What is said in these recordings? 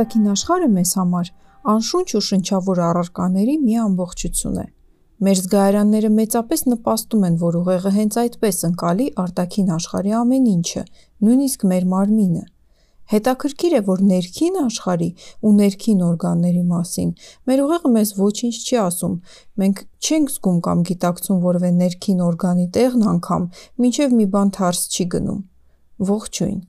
Արտաքին աշխարհը մեզ համար անշունչ ու շնչավոր առարկաների մի ամբողջություն է։ Մեր զգայարանները մեծապես նպաստում են, որ ուղեղը հենց այդպես ընկալի արտաքին աշխարհի ամեն ինչը, նույնիսկ մեր մարմինը։ Հետաքրքիր է, որ ներքին աշխարհի ու ներքին օրգանների մասին մեր ուղեղը մեզ ոչինչ չի ասում, մենք չենք զգում կամ գիտակցում որևէ ներքին օրգանի տեղն անգամ, մինչև մի բան թարս չի գնում։ Ողջույն,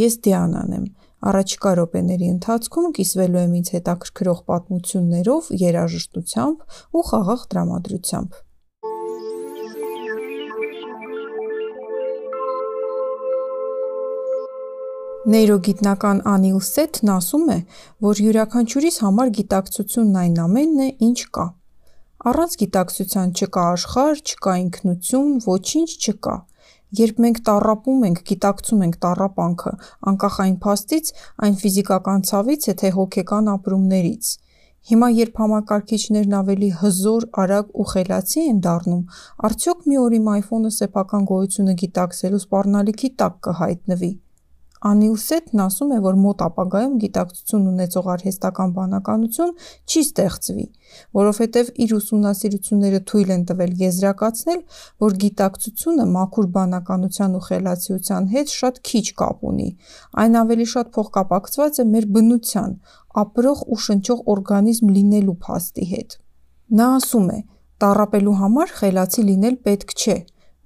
ես Դիանան եմ, Առաջիկա րոպեների ընթացքում կիսվելու եմ ինձ հետաքրքրող պատմություններով, երաժշտությամբ ու խաղաղ տրամադրությամբ։ Նեյրոգիտնական Անիլ Սեթն ասում է, որ յուրաքանչյուրիս համար գիտակցությունն այն ամենն է, ինչ կա։ Առանց գիտակցության չկա աշխարհ, չկա ինքնություն, ոչինչ չկա։ Երբ մենք տառապում ենք, գիտակցում ենք տառապանքը, անկախ այն փաստից, այն ֆիզիկական ցավից է, թե հոգեկան ապրումներից։ Հիմա, երբ համակարգիչներն ավելի հզոր, արագ ու խելացի են դառնում, արդյոք մի օր իմ iPhone-ը սեփական գոյությունը գիտակցելու սպառնալիքի տակ կհայտնվի։ Անիուսետն ասում է, որ մոտ ապագայում գիտակցություն ունեցող արհեստական բանականություն չի ստեղծվի, որովհետև իր ուսումնասիրությունները թույլ են տվել եզրակացնել, որ գիտակցությունը մաքուր բանականության ու խելացիության հետ շատ քիչ կապ ունի, այն ավելի շատ փոխկապակցված է մեր բնության՝ ապրող ու շնչող օրգանիզմ լինելու փաստի հետ։ Նա ասում է. «Տառապելու համար խելացի լինել պետք չէ,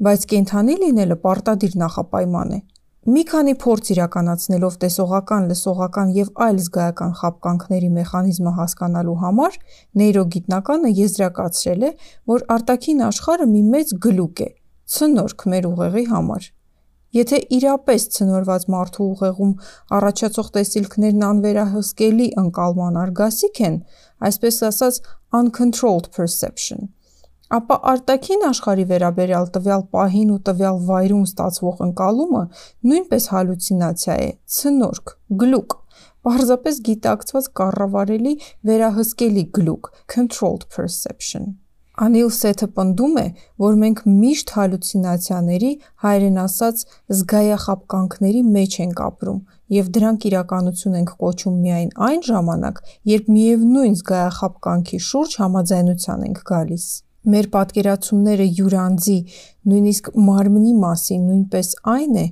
բայց կենդանի լինելը պարտադիր նախապայման է»։ Մի քանի փորձ իրականացնելով տեսողական, լսողական և այլ զգայական խաբկանքների մեխանիզմը հասկանալու համար, նեյրոգիտնականը եզրակացրել է, որ արտաքին աշխարհը մի մեծ գլուկ է՝ ցնորք մեր ուղեղի համար։ Եթե իրապես ցնորված մարդու ուղեղում առաջացող տեսիլքներն անվերահսկելի ընկալման արգասիք են, այսպես ասած uncontrolled perception, ապա արտաքին աշխարհի վերաբերյալ տվյալ պահին ու տվյալ վայրում ստացվող ընկալումը նույնպես հալյուցինացիա է, ցնորք, գլուկ, պարզապես գիտակցված կառավարելի վերահսկելի գլուկ՝ controlled perception։ Անիլ Սեթը պնդում է, որ մենք միշտ հալյուցինացիաների, հայերեն ասած, զգայախաբկանքների մեջ ենք ապրում և դրանք իրականություն ենք կոչում միայն այն ժամանակ, երբ միևնույն զգայախաբկանքի շուրջ համաձայնության ենք գալիս։ Մեր պատկերացումները յուր անձի, նույնիսկ մարմնի մասին նույնպես այն է,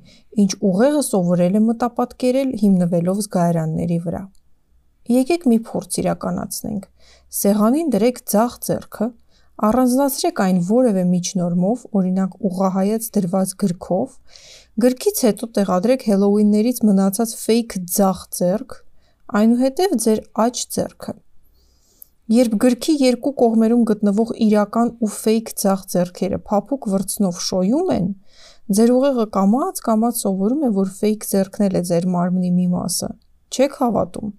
ինչ ուղեղը սովորել է մտապատկերել՝ հիմնվելով զգայարանների վրա։ Եկեք մի փորձ իրականացնենք։ Սեղանին դրեք ձախ ձեռքը, առանձնացրեք այն որևէ միջնորմով, օրինակ ուղղահայաց դրված գրքով, գրքից հետո տեղադրեք Հելլոուիններից մնացած ֆեյք ձախ ձեռք, այնուհետև ձեր աջ ձեռքը։ Երբ գրքի երկու կողմերում գտնվող իրական ու ֆեյք ձախ ձեռքերը փափուկ վրձնով շոյում են, ձեր ուղեղը կամաց-կամաց սովորում է, որ ֆեյք ձեռքն էլ է ձեր մարմնի մի մասը։ Չե՞ք հավատում։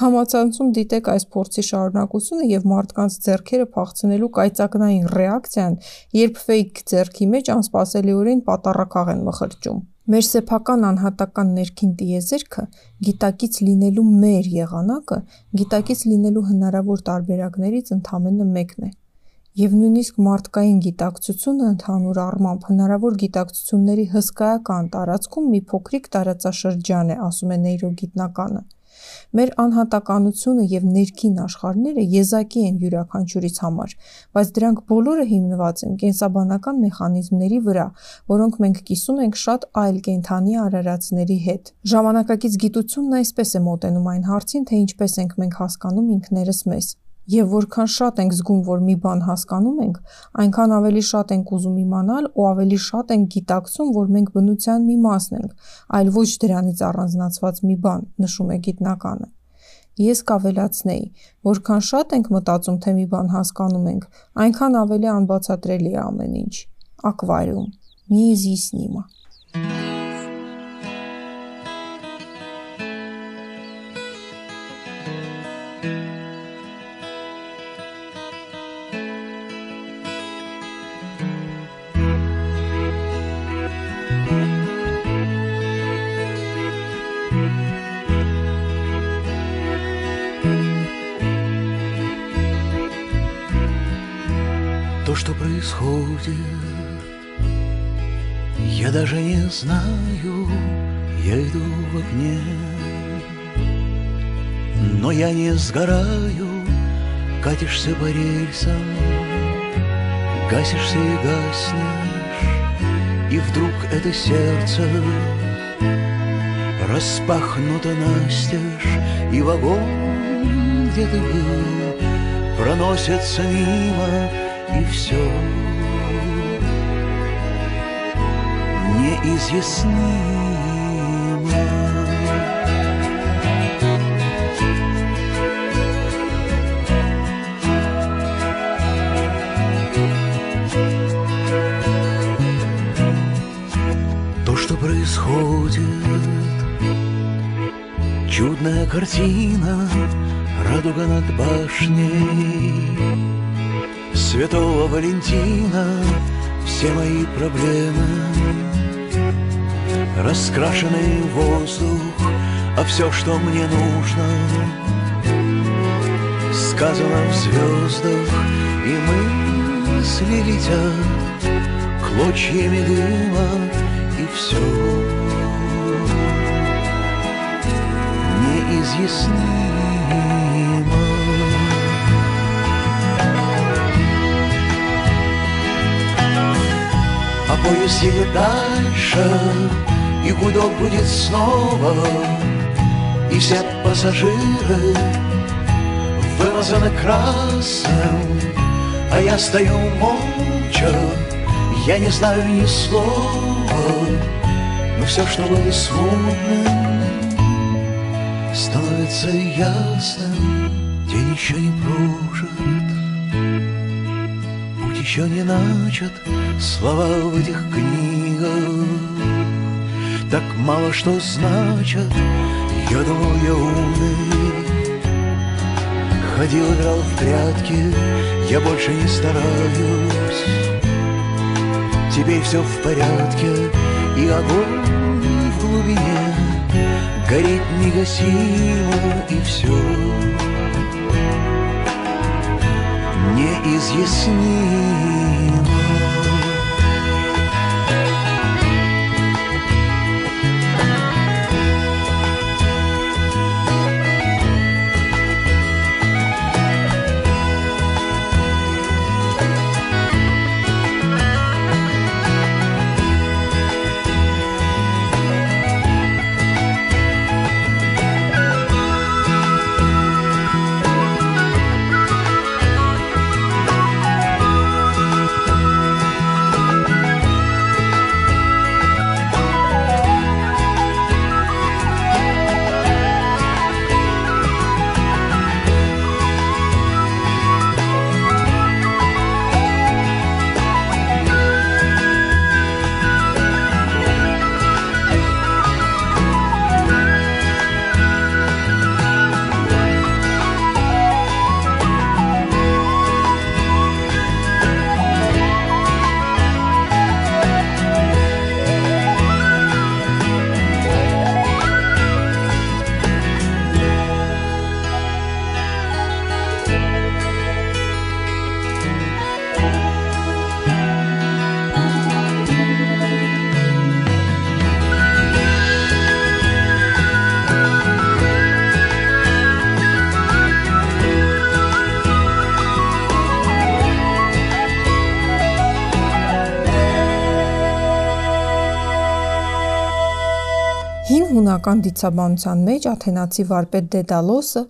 Համացանցում դիտեք այս փորձի շարունակությունը եւ մարդկանց ձեռքերը փախցնելու կայծակնային ռեակցիան, երբ ֆեյք ձեռքի մեջ անսպասելիորեն պատառաքաղ են մխրճում։ Մեր սեփական անհատական ներքին տիեզերքը, գիտակից լինելու մեր եղանակը, գիտակից լինելու հնարավոր տարբերակներից ընդամենը մեկն է։ Եվ նույնիսկ մարդկային գիտակցությունը ընդհանուր առմամբ հնարավոր գիտակցությունների հսկայական տարածքում մի փոքրիկ տարածաշրջան է, ասում է նեյրոգիտնականը։ Մեր անհատականությունը և ներքին աշխարհները եզակի են յուրաքանչյուրիս համար, բայց դրանք բոլորը հիմնված են կենսաբանական մեխանիզմների վրա, որոնք մենք կիսում ենք շատ այլ կենդանի արարածների հետ։ Ժամանակակից գիտությունն այսպես է մոտենում այն հարցին, թե ինչպես ենք մենք հասկանում ինքներս մեզ։ Եվ որքան շատ ենք զգում, որ մի բան հասկանում ենք, այնքան ավելի շատ ենք ուզում իմանալ ու ավելի շատ ենք գիտակցում, որ մենք բնության մի մասն ենք, այլ ոչ դրանից առանձնացված մի բան, նշում է գիտնականը։ Ես կավելացնեի, որքան շատ ենք մտածում, թե մի բան հասկանում ենք, այնքան ավելի անբացատրելի է ամեն ինչ։ Ակվարիում։ Неизъяснимо։ То, что происходит, я даже не знаю, я иду в огне. Но я не сгораю, катишься по рельсам, Гасишься и гаснешь, и вдруг это сердце Распахнуто настежь, и вагон, где ты был, Проносится мимо, и все неизъяснимо. То, что происходит, чудная картина, радуга над башней Святого Валентина, все мои проблемы. Раскрашенный воздух, а все, что мне нужно. Сказано в звездах, и мысли летят Клочьями дыма, и все Неизъяснимо Поезд едет дальше И гудок будет снова. И все пассажиры Вымазаны красным А я стою молча Я не знаю ни слова. Но все, что было смутным Становится ясным. День еще не прожит еще не начат Слова в этих книгах. Так мало что значат Я думал, я умный. Ходил, играл в прятки Я больше не стараюсь. Теперь все в порядке И огонь в глубине. Горит негасимо И все неизъяснимо Հին հունական դիցաբանության մեջ աթենացի վարպետ Դեդալոսը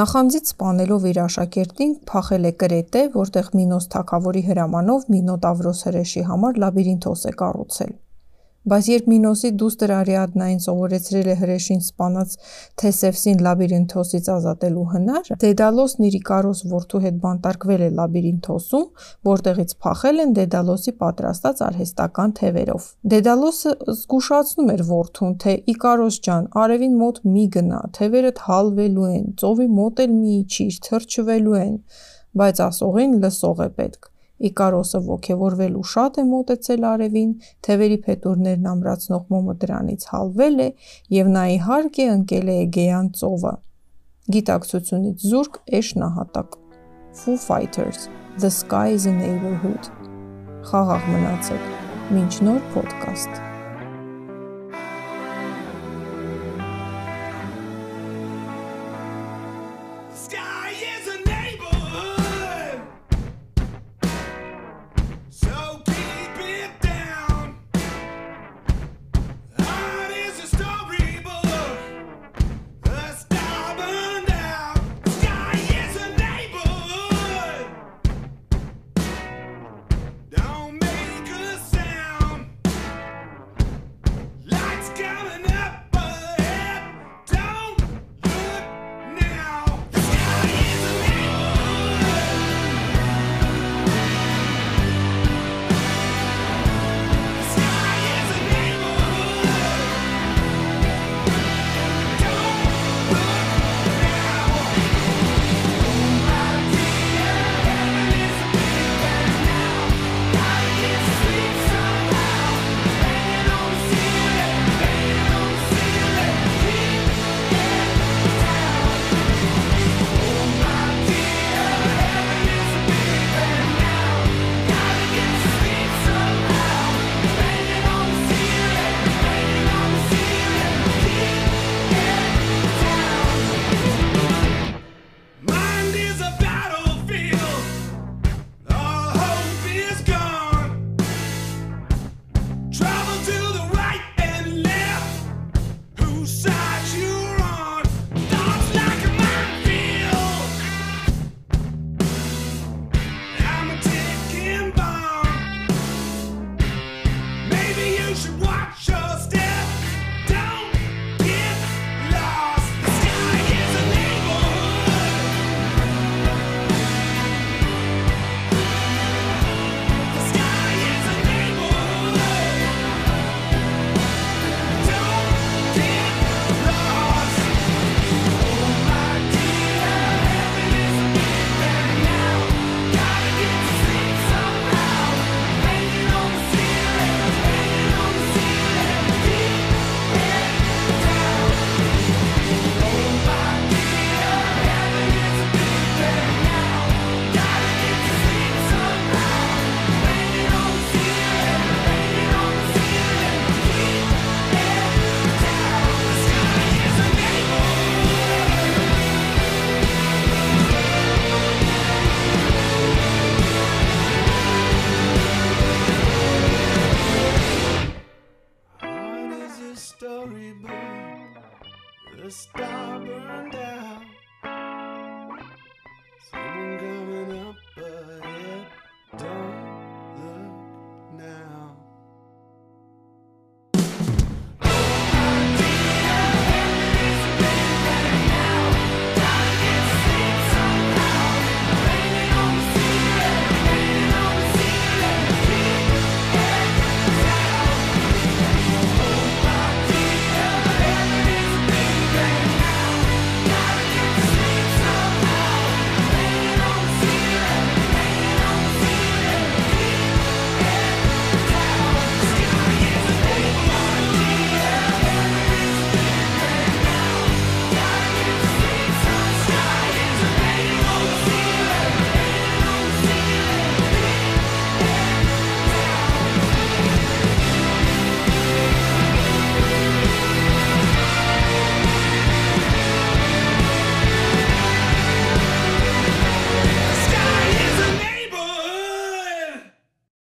նախանձից սպանելով իր աշակերտին փախել է Կրետե, որտեղ Մինոս թագավորի հրամանով Մինոտավրոս հրեշի համար լաբիրինթոս է կառուցել։ Բայց երբ Մինոսի դուստր Արիադնային սովորեցրել է հրեշին սպանած Թեսևսին լաբիրինթոսից ազատելու հնարը, Դեդալոսն իր Իկարոս որդու հետ բանտարկվել է լաբիրինթոսում, որտեղից փախել են Դեդալոսի պատրաստած արհեստական թևերով։ Դեդալոսը զգուշացնում էր որդուն, թե Իկարոս ջան, արևին մոտ մի գնա, թևերդ հալվելու են, ծովի մոտ էլ մի իջիր, թրջվելու են, բայց ասողին լսող է պետք։ Իկարոսը ոգևորվելու շատ է մոտեցել արևին, թևերի փետուրներն ամրացնող մոմը դրանից հալվել է եւ նա իհարկե ընկել է Էգեյան ծովը։ Գիտակցությունից զուրկ էշ նահատակ։ Foo Fighters The Sky is a Neighborhood։ Խաղաղ մնացեք։ Մինչ նոր ոդկաստ։